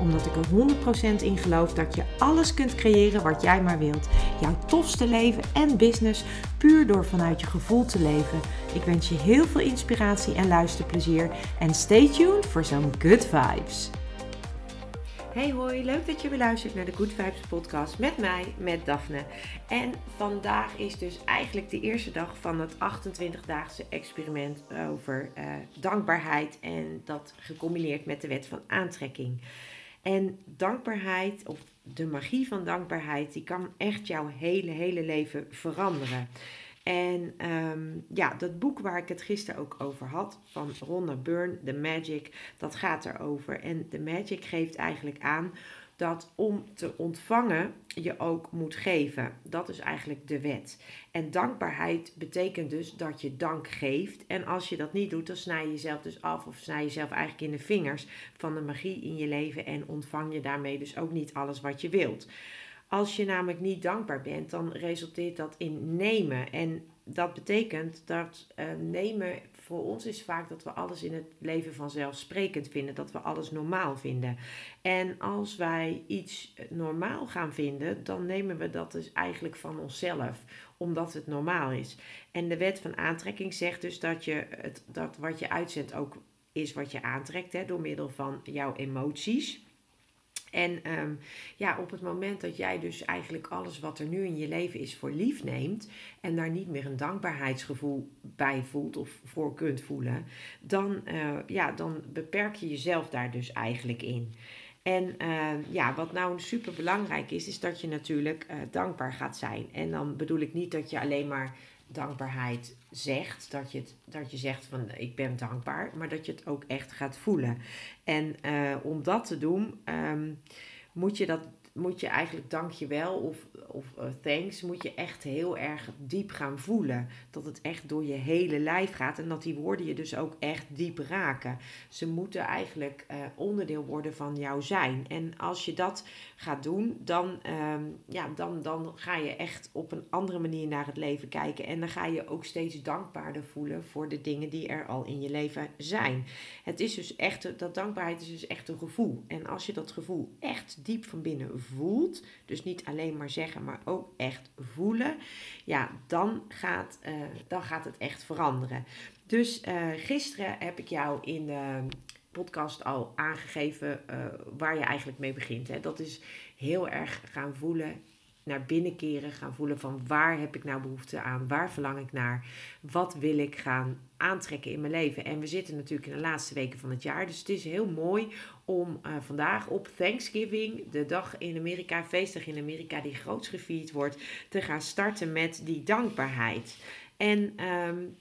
Omdat ik er 100% in geloof dat je alles kunt creëren wat jij maar wilt. Jouw tofste leven en business puur door vanuit je gevoel te leven. Ik wens je heel veel inspiratie en luisterplezier. En stay tuned voor zo'n good vibes. Hey hoi, leuk dat je weer luistert naar de Good Vibes podcast met mij, met Daphne. En vandaag is dus eigenlijk de eerste dag van het 28-daagse experiment over uh, dankbaarheid en dat gecombineerd met de wet van aantrekking. En dankbaarheid, of de magie van dankbaarheid, die kan echt jouw hele, hele leven veranderen. En um, ja, dat boek waar ik het gisteren ook over had, van Rhonda Byrne, The Magic, dat gaat erover. En The Magic geeft eigenlijk aan dat om te ontvangen je ook moet geven. Dat is eigenlijk de wet. En dankbaarheid betekent dus dat je dank geeft. En als je dat niet doet, dan snij je jezelf dus af of snij je jezelf eigenlijk in de vingers van de magie in je leven en ontvang je daarmee dus ook niet alles wat je wilt. Als je namelijk niet dankbaar bent, dan resulteert dat in nemen. En dat betekent dat uh, nemen voor ons is vaak dat we alles in het leven vanzelfsprekend vinden, dat we alles normaal vinden. En als wij iets normaal gaan vinden, dan nemen we dat dus eigenlijk van onszelf, omdat het normaal is. En de wet van aantrekking zegt dus dat, je het, dat wat je uitzendt ook is wat je aantrekt, hè, door middel van jouw emoties. En um, ja, op het moment dat jij dus eigenlijk alles wat er nu in je leven is voor lief neemt en daar niet meer een dankbaarheidsgevoel bij voelt of voor kunt voelen, dan, uh, ja, dan beperk je jezelf daar dus eigenlijk in. En uh, ja, wat nou super belangrijk is, is dat je natuurlijk uh, dankbaar gaat zijn. En dan bedoel ik niet dat je alleen maar dankbaarheid zegt, dat je, het, dat je zegt van ik ben dankbaar, maar dat je het ook echt gaat voelen. En uh, om dat te doen, um, moet je dat moet je eigenlijk dankjewel of, of uh, thanks, moet je echt heel erg diep gaan voelen. Dat het echt door je hele lijf gaat en dat die woorden je dus ook echt diep raken. Ze moeten eigenlijk uh, onderdeel worden van jouw zijn. En als je dat gaat doen, dan, um, ja, dan, dan ga je echt op een andere manier naar het leven kijken. En dan ga je ook steeds dankbaarder voelen voor de dingen die er al in je leven zijn. Het is dus echt, dat dankbaarheid is dus echt een gevoel. En als je dat gevoel echt diep van binnen dus niet alleen maar zeggen, maar ook echt voelen, ja, dan gaat, uh, dan gaat het echt veranderen. Dus uh, gisteren heb ik jou in de podcast al aangegeven uh, waar je eigenlijk mee begint. Hè. Dat is heel erg gaan voelen naar binnen keren, gaan voelen van waar heb ik nou behoefte aan, waar verlang ik naar, wat wil ik gaan aantrekken in mijn leven. En we zitten natuurlijk in de laatste weken van het jaar, dus het is heel mooi om uh, vandaag op Thanksgiving, de dag in Amerika, feestdag in Amerika die groots gevierd wordt, te gaan starten met die dankbaarheid. En um,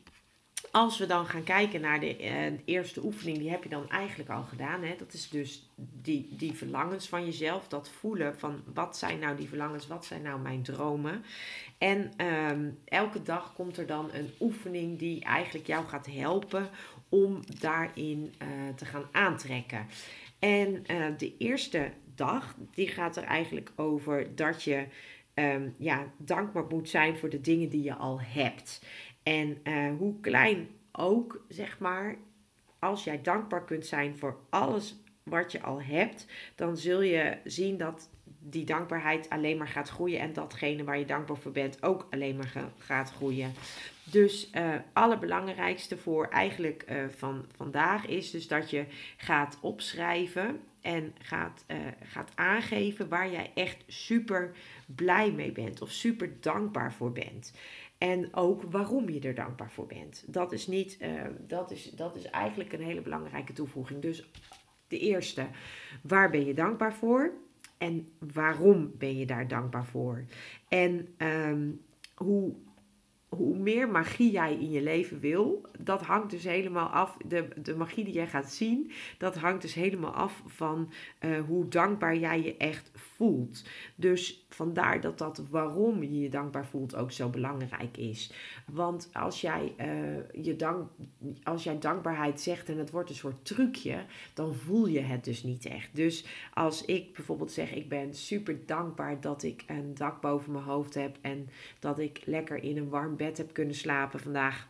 als we dan gaan kijken naar de, uh, de, eerste oefening, die heb je dan eigenlijk al gedaan. Hè? Dat is dus die, die verlangens van jezelf, dat voelen van wat zijn nou die verlangens, wat zijn nou mijn dromen. En um, elke dag komt er dan een oefening die eigenlijk jou gaat helpen om daarin uh, te gaan aantrekken. En uh, de eerste dag, die gaat er eigenlijk over dat je um, ja, dankbaar moet zijn voor de dingen die je al hebt. En uh, hoe klein ook, zeg maar, als jij dankbaar kunt zijn voor alles wat je al hebt, dan zul je zien dat die dankbaarheid alleen maar gaat groeien en datgene waar je dankbaar voor bent ook alleen maar gaat groeien. Dus uh, allerbelangrijkste voor eigenlijk uh, van vandaag is dus dat je gaat opschrijven en gaat, gaat aangeven waar jij echt super blij mee bent of super dankbaar voor bent. En ook waarom je er dankbaar voor bent. Dat is, niet, uh, dat is, dat is eigenlijk een hele belangrijke toevoeging. Dus de eerste, waar ben je dankbaar voor? En waarom ben je daar dankbaar voor? En um, hoe, hoe meer magie jij in je leven wil, dat hangt dus helemaal af. De, de magie die jij gaat zien, dat hangt dus helemaal af van uh, hoe dankbaar jij je echt voelt. Dus vandaar dat dat waarom je je dankbaar voelt ook zo belangrijk is. Want als jij, uh, je dank, als jij dankbaarheid zegt en het wordt een soort trucje, dan voel je het dus niet echt. Dus als ik bijvoorbeeld zeg, ik ben super dankbaar dat ik een dak boven mijn hoofd heb en dat ik lekker in een warm bed heb kunnen slapen vandaag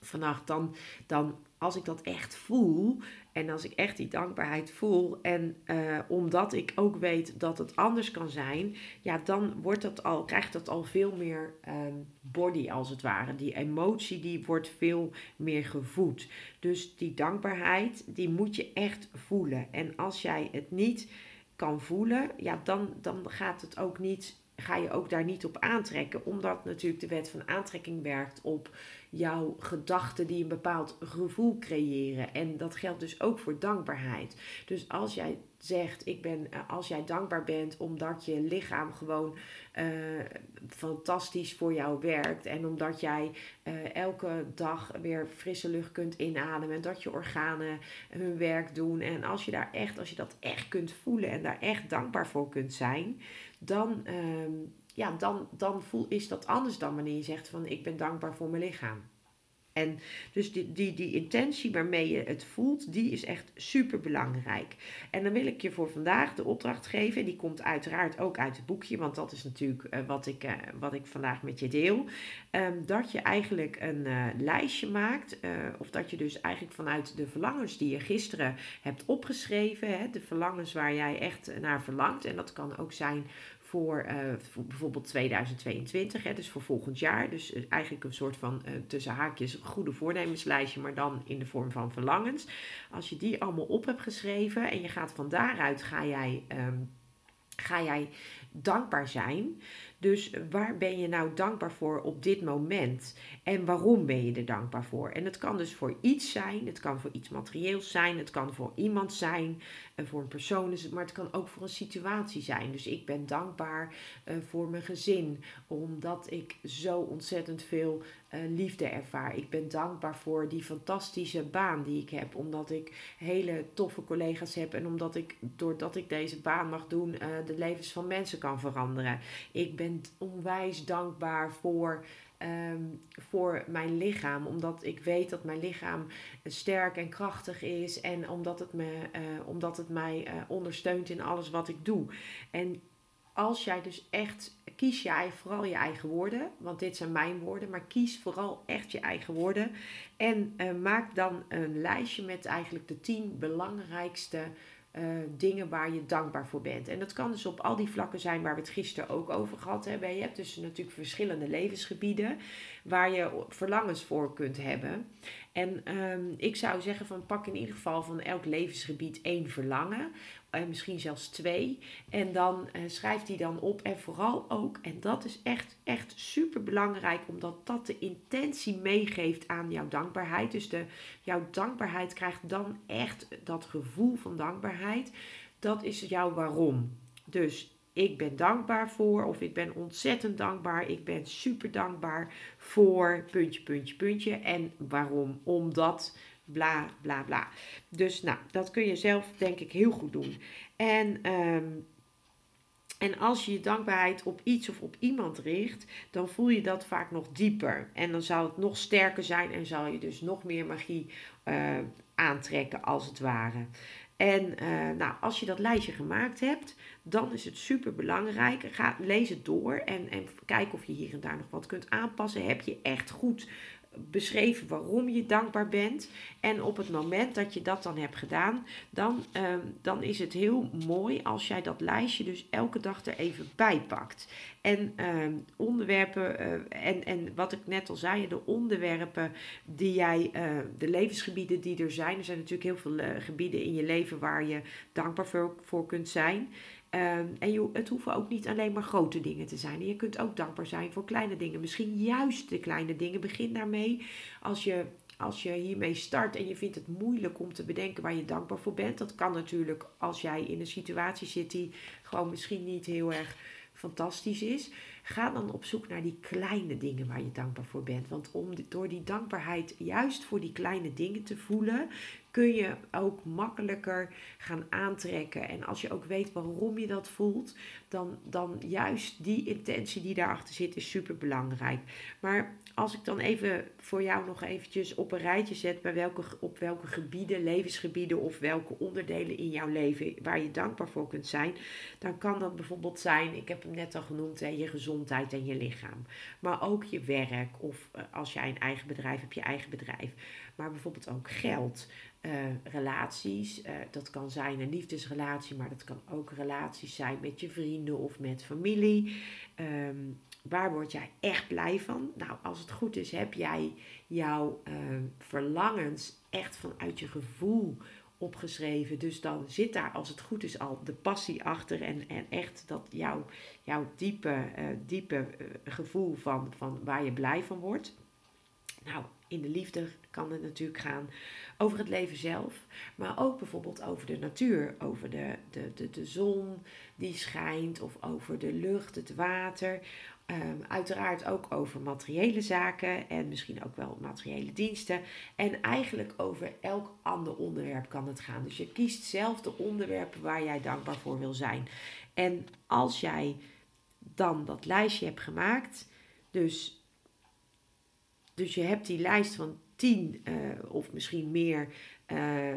vannacht, dan, dan als ik dat echt voel en als ik echt die dankbaarheid voel en uh, omdat ik ook weet dat het anders kan zijn, ja, dan wordt dat al, krijgt dat al veel meer um, body als het ware. Die emotie die wordt veel meer gevoed. Dus die dankbaarheid, die moet je echt voelen. En als jij het niet kan voelen, ja, dan, dan gaat het ook niet ga je ook daar niet op aantrekken. Omdat natuurlijk de wet van aantrekking werkt op jouw gedachten die een bepaald gevoel creëren. En dat geldt dus ook voor dankbaarheid. Dus als jij zegt, ik ben, eh, als jij dankbaar bent omdat je lichaam gewoon uh, fantastisch voor jou werkt. En omdat jij uh, elke dag weer frisse lucht kunt inademen. En dat je organen hun werk doen. En als je daar echt, als je dat echt kunt voelen en daar echt dankbaar voor kunt zijn dan, ehm, ja, dan, dan voel, is dat anders dan wanneer je zegt van ik ben dankbaar voor mijn lichaam. En dus die, die, die intentie waarmee je het voelt, die is echt super belangrijk. En dan wil ik je voor vandaag de opdracht geven. Die komt uiteraard ook uit het boekje, want dat is natuurlijk uh, wat, ik, uh, wat ik vandaag met je deel. Um, dat je eigenlijk een uh, lijstje maakt, of dat je dus eigenlijk vanuit de verlangens die je gisteren hebt opgeschreven, de verlangens waar jij echt naar verlangt. En dat kan ook zijn voor, uh, voor, bijvoorbeeld 2022, hè, dus voor volgend jaar. Dus uh, eigenlijk een soort van uh, tussen haakjes goede voornemenslijstje, maar dan in de vorm van verlangens. Als je die allemaal op hebt geschreven en je gaat van daaruit, ga jij, um, ga jij dankbaar zijn. Dus waar ben je nou dankbaar voor op dit moment? En waarom ben je er dankbaar voor? En het kan dus voor iets zijn, het kan voor iets materieels zijn, het kan voor iemand zijn, en voor een persoon is het, maar het kan ook voor een situatie zijn. Dus ik ben dankbaar uh, voor mijn gezin, omdat ik zo ontzettend veel liefde ervaar. Ik ben dankbaar voor die fantastische baan die ik heb, omdat ik hele toffe collega's heb en omdat ik, doordat ik deze baan mag doen, uh, de levens van mensen kan veranderen. Ik ben onwijs dankbaar voor um, voor mijn lichaam. Omdat ik weet dat mijn lichaam sterk en krachtig is. En omdat het, me, uh, omdat het mij ondersteunt in alles wat ik doe. En als jij dus echt, kies jij vooral je eigen woorden. Want dit zijn mijn woorden. Maar kies vooral echt je eigen woorden. En uh, maak dan een lijstje met eigenlijk de tien belangrijkste uh, dingen waar je dankbaar voor bent. En dat kan dus op al die vlakken zijn waar we het gisteren ook over gehad hebben. Je hebt dus natuurlijk verschillende levensgebieden waar je verlangens voor kunt hebben. En um, ik zou zeggen van pak in ieder geval van elk levensgebied één verlangen. En misschien zelfs twee. En dan uh, schrijf die dan op. En vooral ook, en dat is echt, echt super belangrijk, omdat dat de intentie meegeeft aan jouw dankbaarheid. Dus de, jouw dankbaarheid krijgt dan echt dat gevoel van dankbaarheid. Dat is jouw waarom. Dus ik ben dankbaar voor, of ik ben ontzettend dankbaar, ik ben super dankbaar voor puntje, puntje, puntje. En waarom? Omdat bla bla bla. Dus nou, dat kun je zelf denk ik heel goed doen. En, um, en als je je dankbaarheid op iets of op iemand richt, dan voel je dat vaak nog dieper. En dan zou het nog sterker zijn en zal je dus nog meer magie uh, aantrekken als het ware. En uh, nou, als je dat lijstje gemaakt hebt, dan is het super belangrijk. Ga, lees het door en, en kijk of je hier en daar nog wat kunt aanpassen. Heb je echt goed beschreven waarom je dankbaar bent. En op het moment dat je dat dan hebt gedaan, dan, um, dan is het heel mooi als jij dat lijstje dus elke dag er even bij pakt. En um, onderwerpen, uh, en, en wat ik net al zei, de onderwerpen die jij, uh, de levensgebieden die er zijn. Er zijn natuurlijk heel veel uh, gebieden in je leven waar je dankbaar voor, voor kunt zijn. Um, en je, het hoeven ook niet alleen maar grote dingen te zijn. Je kunt ook dankbaar zijn voor kleine dingen. Misschien juist de kleine dingen. Begin daarmee. Als je, als je hiermee start en je vindt het moeilijk om te bedenken waar je dankbaar voor bent. Dat kan natuurlijk als jij in een situatie zit die gewoon misschien niet heel erg fantastisch is. Ga dan op zoek naar die kleine dingen waar je dankbaar voor bent. Want om, door die dankbaarheid juist voor die kleine dingen te voelen, kun je ook makkelijker gaan aantrekken. En als je ook weet waarom je dat voelt, dan, dan juist die intentie die daarachter zit, is super belangrijk. Maar als ik dan even voor jou nog eventjes op een rijtje zet bij welke, op welke gebieden, levensgebieden of welke onderdelen in jouw leven waar je dankbaar voor kunt zijn, dan kan dat bijvoorbeeld zijn, ik heb hem net al genoemd, je gezondheid en je lichaam. Maar ook je werk of eh, als jij een eigen bedrijf hebt, je eigen bedrijf. Maar bijvoorbeeld ook geld. Uh, relaties. Uh, dat kan zijn een liefdesrelatie, maar dat kan ook relaties zijn met je vrienden of met familie. Um, waar word jij echt blij van? Nou, als het goed is, heb jij jouw uh, verlangens echt vanuit je gevoel opgeschreven. Dus dan zit daar, als het goed is, al de passie achter en, en echt dat jouw, jouw diepe, diepe gevoel van, van waar je blij van wordt. Nou, in de liefde kan het natuurlijk gaan over het leven zelf, maar ook bijvoorbeeld over de natuur, over de, de, de, de zon die schijnt of over de lucht, het water. Um, uiteraard ook over materiële zaken en misschien ook wel materiële diensten. En eigenlijk over elk ander onderwerp kan het gaan. Dus je kiest zelf de onderwerpen waar jij dankbaar voor wil zijn. En als jij dan dat lijstje hebt gemaakt, dus dus je hebt die lijst van tien uh, of misschien meer uh,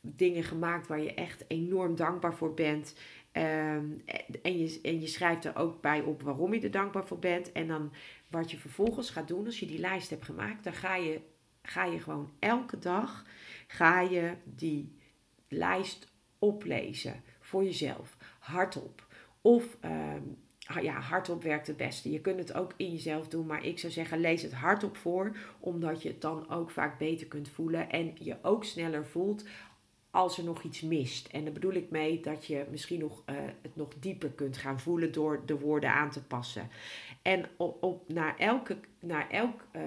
dingen gemaakt waar je echt enorm dankbaar voor bent. Um, en, je, en je schrijft er ook bij op waarom je er dankbaar voor bent. En dan wat je vervolgens gaat doen als je die lijst hebt gemaakt, dan ga je, ga je gewoon elke dag ga je die lijst oplezen voor jezelf, hardop. Of um, ja, hardop werkt het beste. Je kunt het ook in jezelf doen, maar ik zou zeggen, lees het hardop voor, omdat je het dan ook vaak beter kunt voelen en je ook sneller voelt als er nog iets mist. En daar bedoel ik mee dat je misschien nog, uh, het nog dieper kunt gaan voelen door de woorden aan te passen. En op, op naar, elke, naar elk, uh,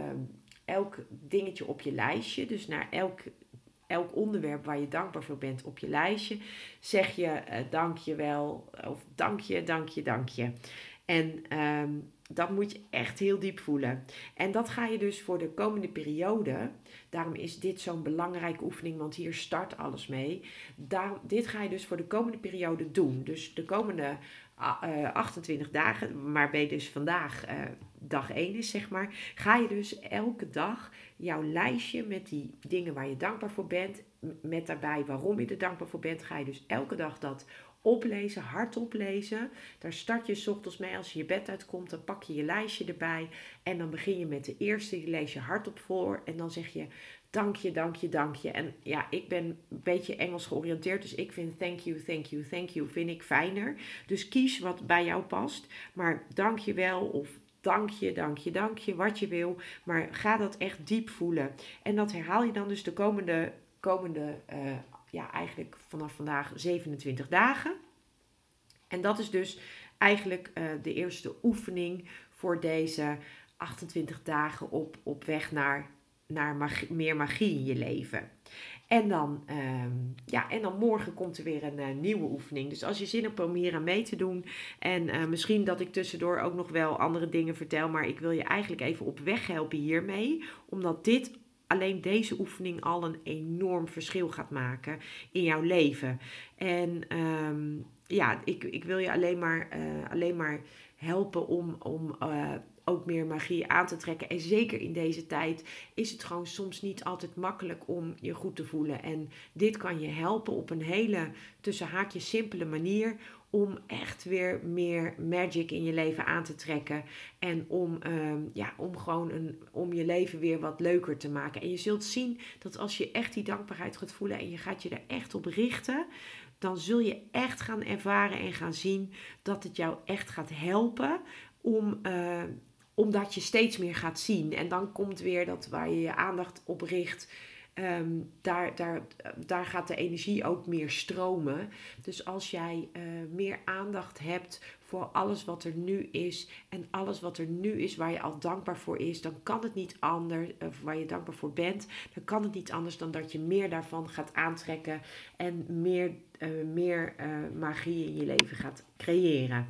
elk dingetje op je lijstje, dus naar elk elk onderwerp waar je dankbaar voor bent op je lijstje, zeg je uh, dank je wel of dank je, dank je, dank je. En um, dat moet je echt heel diep voelen. En dat ga je dus voor de komende periode. Daarom is dit zo'n belangrijke oefening, want hier start alles mee. Daar, dit ga je dus voor de komende periode doen. Dus de komende uh, ah, 28 eh, dagen, maar je dus vandaag uh, dag 1 is, zeg maar, ga je dus elke dag jouw lijstje met die dingen waar je dankbaar voor bent, met daarbij waarom je er dankbaar voor bent, ga je dus elke dag dat oplezen, hardop lezen. Daar start je s ochtends mee. Als je je bed uitkomt, dan pak je je lijstje erbij. En dan begin je met de eerste, die lees je hardop voor. En dan zeg je dank je, dank je, dank je. En ja, ik ben een beetje Engels georiënteerd. Dus ik vind thank you, thank you, thank you vind ik fijner. Dus kies wat bij jou past. Maar dank je wel of dank je, dank je, dank je, wat je wil. Maar ga dat echt diep voelen. En dat herhaal je dan dus de komende, komende uh, ja, eigenlijk vanaf vandaag 27 dagen. En dat is dus eigenlijk uh, de eerste oefening voor deze 28 dagen op, op weg naar, naar magie, meer magie in je leven. En dan, um, ja, en dan morgen komt er weer een uh, nieuwe oefening. Dus als je zin hebt om hier aan mee te doen. En uh, misschien dat ik tussendoor ook nog wel andere dingen vertel. Maar ik wil je eigenlijk even op weg helpen hiermee. Omdat dit alleen deze oefening al een enorm verschil gaat maken in jouw leven. En um, ja, ik, ik wil je alleen maar, uh, alleen maar helpen om, om uh, ook meer magie aan te trekken. En zeker in deze tijd is het gewoon soms niet altijd makkelijk om je goed te voelen. En dit kan je helpen op een hele tussen haakjes simpele manier om echt weer meer magic in je leven aan te trekken. En om, uh, ja, om gewoon een, om je leven weer wat leuker te maken. En je zult zien dat als je echt die dankbaarheid gaat voelen en je gaat je er echt op richten, dan zul je echt gaan ervaren en gaan zien dat het jou echt gaat helpen om. Uh, omdat je steeds meer gaat zien. En dan komt weer dat waar je je aandacht op richt. Um, daar, daar, daar gaat de energie ook meer stromen. Dus als jij uh, meer aandacht hebt voor alles wat er nu is en alles wat er nu is waar je al dankbaar voor is, dan kan het niet anders, of waar je dankbaar voor bent, dan kan het niet anders dan dat je meer daarvan gaat aantrekken en meer, uh, meer magie in je leven gaat creëren.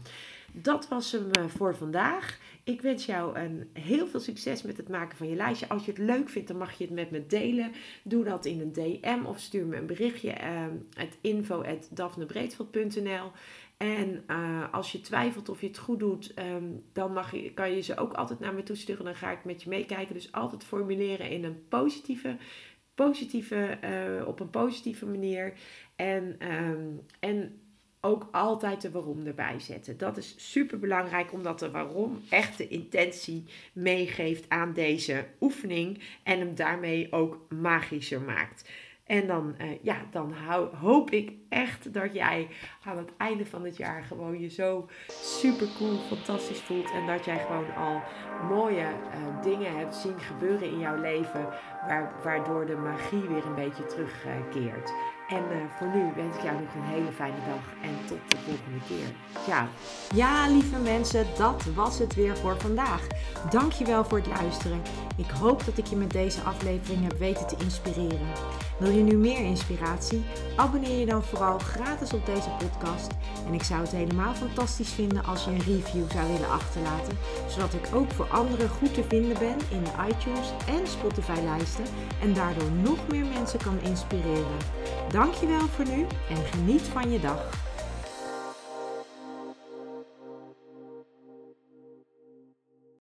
Dat was hem eh, voor vandaag. Ik wens jou een heel veel succes met het maken van je lijstje. Als je het leuk vindt, dan mag je het met me delen. Doe dat in een DM of stuur me een berichtje. Uh, het info.daphnebreedveld.nl En uh, als je twijfelt of je het goed doet, um, dan mag je, kan je ze ook altijd naar me toesturen. Dan ga ik met je meekijken. Dus altijd formuleren in een positieve, positieve uh, op een positieve manier. En, um, en ook altijd de waarom erbij zetten. Dat is super belangrijk, omdat de waarom echt de intentie meegeeft aan deze oefening en hem daarmee ook magischer maakt. En dan, uh, ja, dan hoop ik echt dat jij aan het einde van het jaar gewoon je zo super cool, fantastisch voelt. En dat jij gewoon al mooie uh, dingen hebt zien gebeuren in jouw leven, waar, waardoor de magie weer een beetje terugkeert. En uh, voor nu wens ik jou nog een hele fijne dag en tot de volgende keer. Ciao. Ja, lieve mensen, dat was het weer voor vandaag. Dankjewel voor het luisteren. Ik hoop dat ik je met deze aflevering heb weten te inspireren. Wil je nu meer inspiratie? Abonneer je dan vooral gratis op deze podcast. En ik zou het helemaal fantastisch vinden als je een review zou willen achterlaten, zodat ik ook voor anderen goed te vinden ben in de iTunes en Spotify lijsten en daardoor nog meer mensen kan inspireren. Dankjewel voor nu en geniet van je dag.